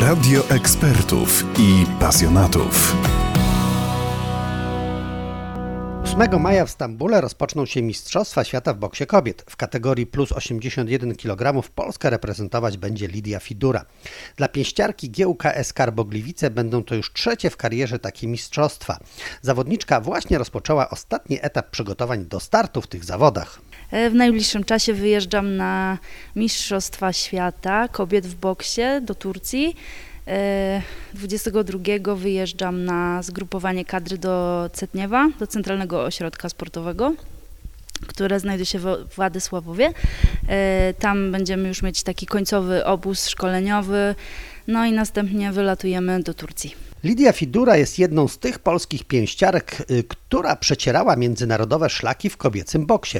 Radio ekspertów i pasjonatów. 8 maja w Stambule rozpoczną się Mistrzostwa Świata w boksie kobiet. W kategorii plus 81 kg Polskę reprezentować będzie Lidia Fidura. Dla pięściarki GUKS Karbogliwice będą to już trzecie w karierze takie mistrzostwa. Zawodniczka właśnie rozpoczęła ostatni etap przygotowań do startu w tych zawodach. E, W najbliższym czasie wyjeżdżam na Mistrzostwa Świata kobiet w boksie do Turcji. E, 22 wyjeżdżam na zgrupowanie kadry do Cetniewa, do Centralnego Ośrodka Sportowego, które znajduje się w Władysławowie. E, Tam będziemy już mieć taki końcowy obóz szkoleniowy, no i następnie wylatujemy do Turcji. Lidia Fidura jest jedną z tych polskich pięściarek, y, która przecierała międzynarodowe szlaki w kobiecym boksie.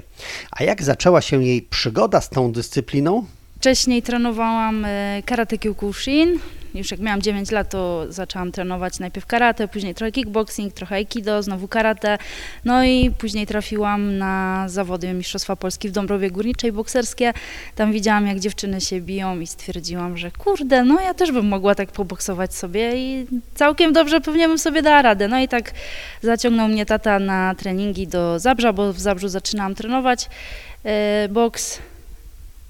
A jak zaczęła się jej przygoda z tą dyscypliną? Wcześniej trenowałam e, karate kyokushin. Już jak miałam 9 lat, to zaczęłam trenować najpierw karate, później trochę kickboxing, trochę aikido, znowu karate. No i później trafiłam na zawody Mistrzostwa Polski w Dąbrowie Górniczej bokserskie. Tam widziałam, jak dziewczyny się biją i stwierdziłam, że kurde, no ja też bym mogła tak poboksować sobie i całkiem dobrze pewnie bym sobie dała radę. No i tak zaciągnął mnie tata na treningi do Zabrza, bo w Zabrzu zaczynałam trenować e, boks.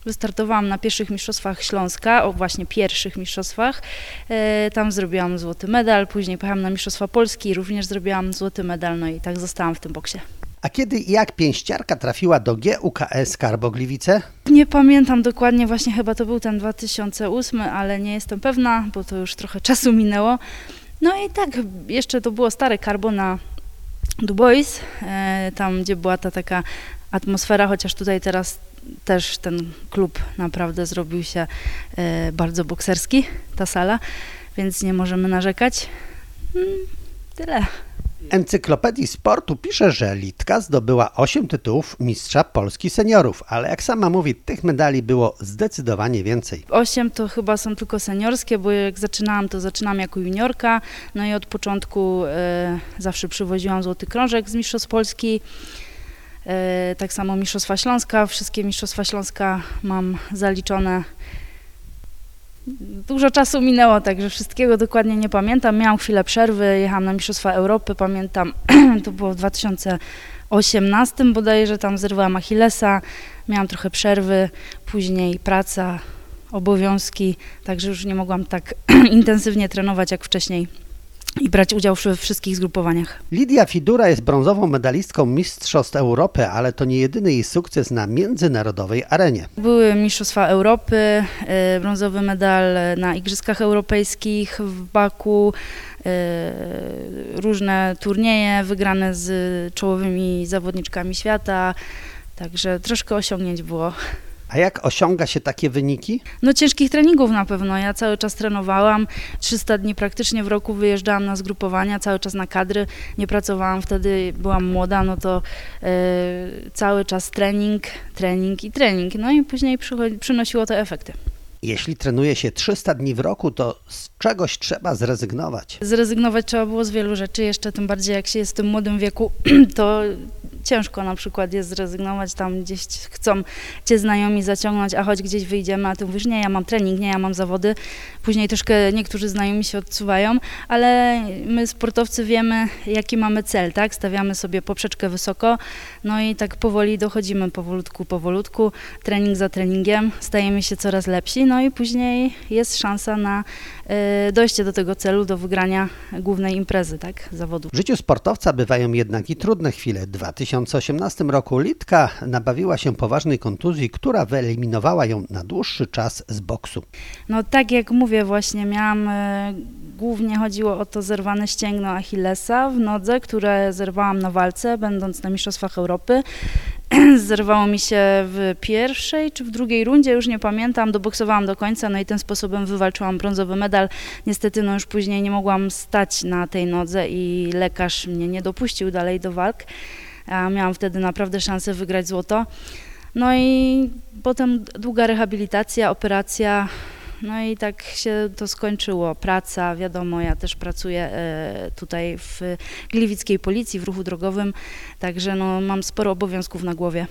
Wystartowałam na pierwszych mistrzostwach Śląska, o właśnie pierwszych mistrzostwach. E, tam zrobiłam złoty medal, później pojechałam na Mistrzostwa Polski, również zrobiłam złoty medal, no i tak zostałam w tym boksie. A kiedy i jak pięściarka trafiła do GUKS Karbogliwice? Nie pamiętam dokładnie, właśnie chyba to był ten 2008, ale nie jestem pewna, bo to już trochę czasu minęło. No i tak, jeszcze to było stare karbo na Dubois, e, tam gdzie była ta taka atmosfera, chociaż tutaj teraz też ten klub naprawdę zrobił się e, bardzo bokserski, ta sala, więc nie możemy narzekać. Mm, Tyle. Encyklopedii Sportu pisze, że Litka zdobyła 8 tytułów mistrza Polski seniorów, ale jak sama mówi, tych medali było zdecydowanie więcej. Osiem to chyba są tylko seniorskie, bo jak zaczynałam, to zaczynałam jako juniorka, no i od początku e, zawsze przywoziłam złoty krążek z Mistrzostw Polski. E, tak samo Mistrzostwa Śląska, wszystkie Mistrzostwa Śląska mam zaliczone. Dużo czasu minęło, także wszystkiego dokładnie nie pamiętam. Miałam chwilę przerwy, jechałam na Mistrzostwa Europy, pamiętam, to było w 2018 bodajże, tam zerwałam Achillesa, miałam trochę przerwy, później praca, obowiązki, także już nie mogłam tak intensywnie trenować jak wcześniej i brać udział we wszystkich zgrupowaniach. Lidia Fidura jest brązową medalistką Mistrzostw Europy, ale to nie jedyny jej sukces na międzynarodowej arenie. Były Mistrzostwa Europy, e, brązowy medal na Igrzyskach Europejskich w Baku, e, różne turnieje wygrane z czołowymi zawodniczkami świata, także troszkę osiągnięć było. A jak osiąga się takie wyniki? No ciężkich treningów na pewno. Ja cały czas trenowałam, 300 dni praktycznie w roku wyjeżdżałam na zgrupowania, cały czas na kadry. Nie pracowałam wtedy, byłam młoda, no to e, cały czas trening, trening i trening. No i później przynosiło to efekty. Jeśli trenuje się 300 dni w roku, to z czegoś trzeba zrezygnować. Zrezygnować trzeba było z wielu rzeczy, jeszcze tym bardziej jak się jest w tym młodym wieku, to ciężko na przykład jest zrezygnować, tam gdzieś chcą cię znajomi zaciągnąć, a choć gdzieś wyjdziemy, a ty mówisz, nie, ja mam trening, nie, ja mam zawody. Później troszkę niektórzy znajomi się odsuwają, ale my sportowcy wiemy, jaki mamy cel, tak? Stawiamy sobie poprzeczkę wysoko, no i tak powoli dochodzimy powolutku, powolutku, trening za treningiem, stajemy się coraz lepsi, no i później jest szansa na y, dojście do tego celu, do wygrania głównej imprezy, tak? Zawodu. W życiu sportowca bywają jednak i trudne chwile. W 2018 roku Litka nabawiła się poważnej kontuzji, która wyeliminowała ją na dłuższy czas z boksu. No tak jak mówię, właśnie miałam, e, głównie chodziło o to zerwane ścięgno Achillesa w nodze, które zerwałam na walce, będąc na Mistrzostwach Europy. Zerwało mi się w pierwszej czy w drugiej rundzie, już nie pamiętam, doboksowałam do końca, no i tym sposobem wywalczyłam brązowy medal. Niestety no już później nie mogłam stać na tej nodze i lekarz mnie nie dopuścił dalej do walk. Miałam wtedy naprawdę szansę wygrać złoto. No i potem długa rehabilitacja, operacja, no i tak się to skończyło. Praca, wiadomo, ja też pracuję e, tutaj w Gliwickiej Policji, w ruchu drogowym, także no, mam sporo obowiązków na głowie.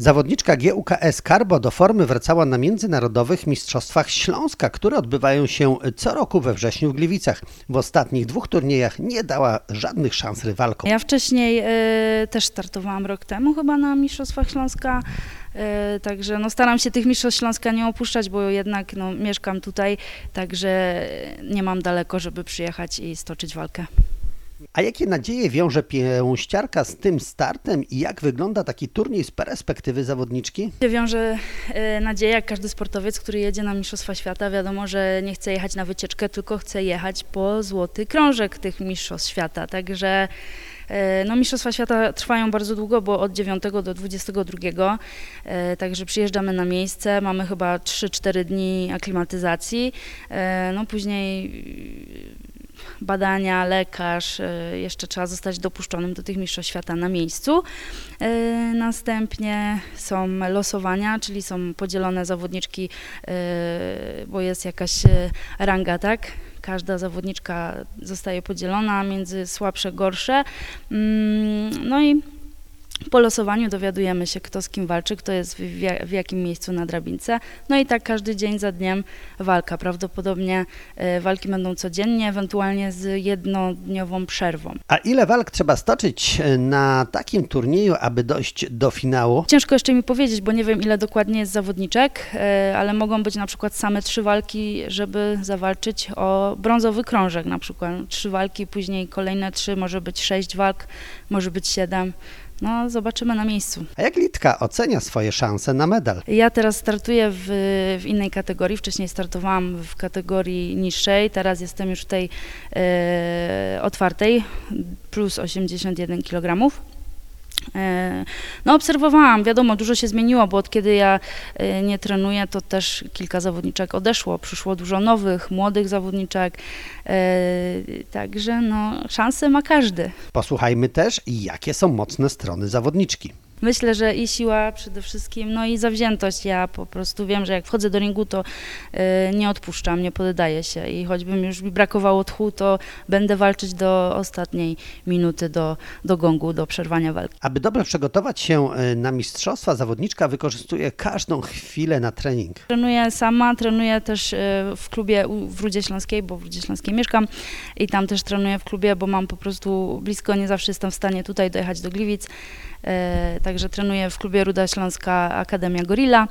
Zawodniczka GUKS Carbo do formy wracała na międzynarodowych mistrzostwach Śląska, które odbywają się co roku we wrześniu w Gliwicach. W ostatnich dwóch turniejach nie dała żadnych szans rywalkom. Ja wcześniej e, też startowałam rok temu chyba na Mistrzostwach Śląska, e, także no, staram się tych Mistrzostw Śląska nie opuszczać, bo jednak no, mieszkam tutaj, także nie mam daleko, żeby przyjechać i stoczyć walkę. A jakie nadzieje wiąże pięściarka z tym startem i jak wygląda taki turniej z perspektywy zawodniczki? Wiąże e, nadzieję, jak każdy sportowiec, który jedzie na Mistrzostwa Świata, wiadomo, że nie chce jechać na wycieczkę, tylko chce jechać po złoty krążek tych Mistrzostw Świata, także e, no, Mistrzostwa Świata trwają bardzo długo, bo od 9 do 22, e, także przyjeżdżamy na miejsce, mamy chyba 3-4 dni aklimatyzacji, no później badania, lekarz, e, jeszcze trzeba zostać dopuszczonym do tych mistrzostw świata na miejscu. E, następnie są losowania, czyli są podzielone zawodniczki, e, bo jest jakaś ranga, tak? Każda zawodniczka zostaje podzielona między słabsze, gorsze. Mm, no i po losowaniu dowiadujemy się, kto z kim walczy, kto jest w, jakim miejscu na drabince. No i tak każdy dzień za dniem walka. Prawdopodobnie e, walki będą codziennie, ewentualnie z jednodniową przerwą. A ile walk trzeba stoczyć e, na takim turnieju, aby dojść do finału? Ciężko jeszcze mi powiedzieć, bo nie wiem ile dokładnie jest zawodniczek, e, ale mogą być na przykład same trzy walki, żeby zawalczyć o brązowy krążek na przykład. Trzy walki, później kolejne trzy, może być sześć walk, może być siedem. No, zobaczymy na miejscu. A jak Litka ocenia swoje szanse na medal? Ja teraz startuję w, w innej kategorii. Wcześniej startowałam w kategorii niższej, teraz jestem już w tej e, otwartej, plus 81 kg. E, no obserwowałam, wiadomo, dużo się zmieniło, bo od kiedy ja e, nie trenuję, to też kilka zawodniczek odeszło, przyszło dużo nowych, młodych zawodniczek, e, także no szanse ma każdy. Posłuchajmy też, jakie są mocne strony zawodniczki. Myślę, że i siła przede wszystkim, no i zawziętość. Ja po prostu wiem, że jak wchodzę do ringu, to y, nie odpuszczam, nie poddaję się i choćbym już mi brakowało tchu, to będę walczyć do ostatniej minuty, do, do gongu, do przerwania walki. Aby dobrze przygotować się y, na mistrzostwa, zawodniczka wykorzystuje każdą chwilę na trening. Trenuję sama, trenuję też y, w klubie w Rudzie Śląskiej, bo w Rudzie Śląskiej mieszkam i tam też trenuję w klubie, bo mam po prostu blisko, nie zawsze jestem w stanie tutaj dojechać do Gliwic. E, także trenuję w klubie Ruda Śląska Akademia Gorilla.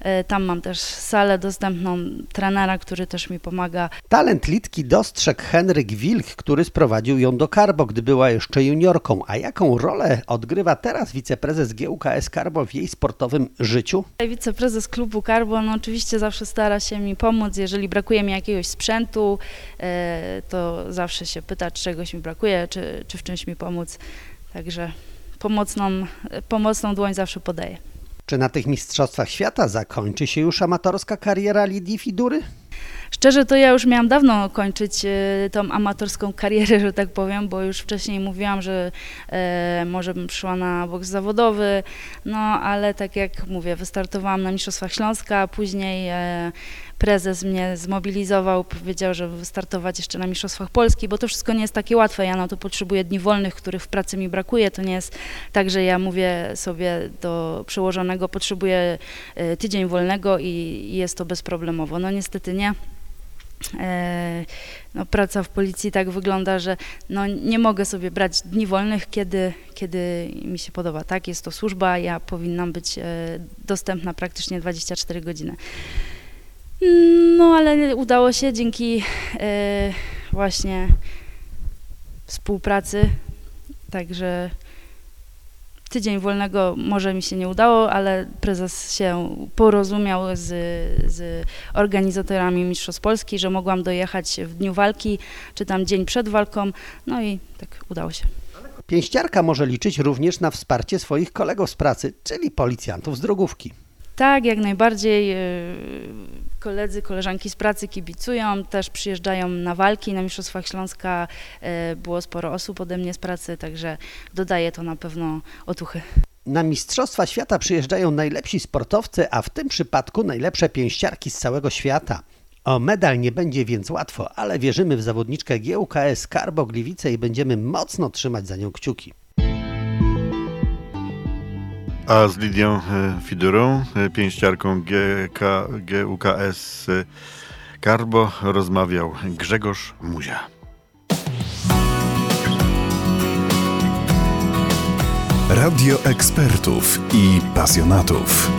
E, tam mam też salę dostępną, trenera, który też mi pomaga. Talent Litki dostrzegł Henryk Wilk, który sprowadził ją do Karbo, gdy była jeszcze juniorką. A jaką rolę odgrywa teraz wiceprezes GUKS Karbo w jej sportowym życiu? Wiceprezes klubu Karbo no oczywiście zawsze stara się mi pomóc. Jeżeli brakuje mi jakiegoś sprzętu, e, to zawsze się pyta, czy czegoś mi brakuje, czy, czy w czymś mi pomóc. Także pomocną, pomocną dłoń zawsze podaję. Czy na tych Mistrzostwach Świata zakończy się już amatorska kariera Lidii Fidury? Szczerze to ja już miałam dawno kończyć e, tą amatorską karierę, że tak powiem, bo już wcześniej mówiłam, że e, może bym przyszła na boks zawodowy, no ale tak jak mówię, wystartowałam na Mistrzostwach Śląska, a później e, prezes mnie zmobilizował, powiedział, że wystartować jeszcze na Mistrzostwach Polski, bo to wszystko nie jest takie łatwe. Ja na to potrzebuję dni wolnych, których w pracy mi brakuje. To nie jest tak, że ja mówię sobie do przełożonego, potrzebuję tydzień wolnego i jest to bezproblemowo. No niestety nie. E, no, praca w policji tak wygląda, że no, nie mogę sobie brać dni wolnych, kiedy, kiedy mi się podoba. Tak, jest to służba, ja powinnam być e, dostępna praktycznie 24 godziny. No, ale udało się dzięki e, właśnie współpracy, także tydzień wolnego może mi się nie udało, ale prezes się porozumiał z, z organizatorami Mistrzostw Polski, że mogłam dojechać w dniu walki, czy tam dzień przed walką, no i tak udało się. Pięściarka może liczyć również na wsparcie swoich kolegów z pracy, czyli policjantów z drogówki. Tak, jak najbardziej. E, koledzy, koleżanki z pracy kibicują, też przyjeżdżają na walki. Na Mistrzostwach Śląska e, było sporo osób ode mnie z pracy, także dodaje to na pewno otuchy. Na Mistrzostwa Świata przyjeżdżają najlepsi sportowcy, a w tym przypadku najlepsze pięściarki z całego świata. O medal nie będzie więc łatwo, ale wierzymy w zawodniczkę GUKS Karbo Gliwice i będziemy mocno trzymać za nią kciuki. A z Lidią e, Fidurą, e, pięściarką GK, GUKS e, Karbo rozmawiał Grzegorz Muzia. Radio ekspertów i pasjonatów.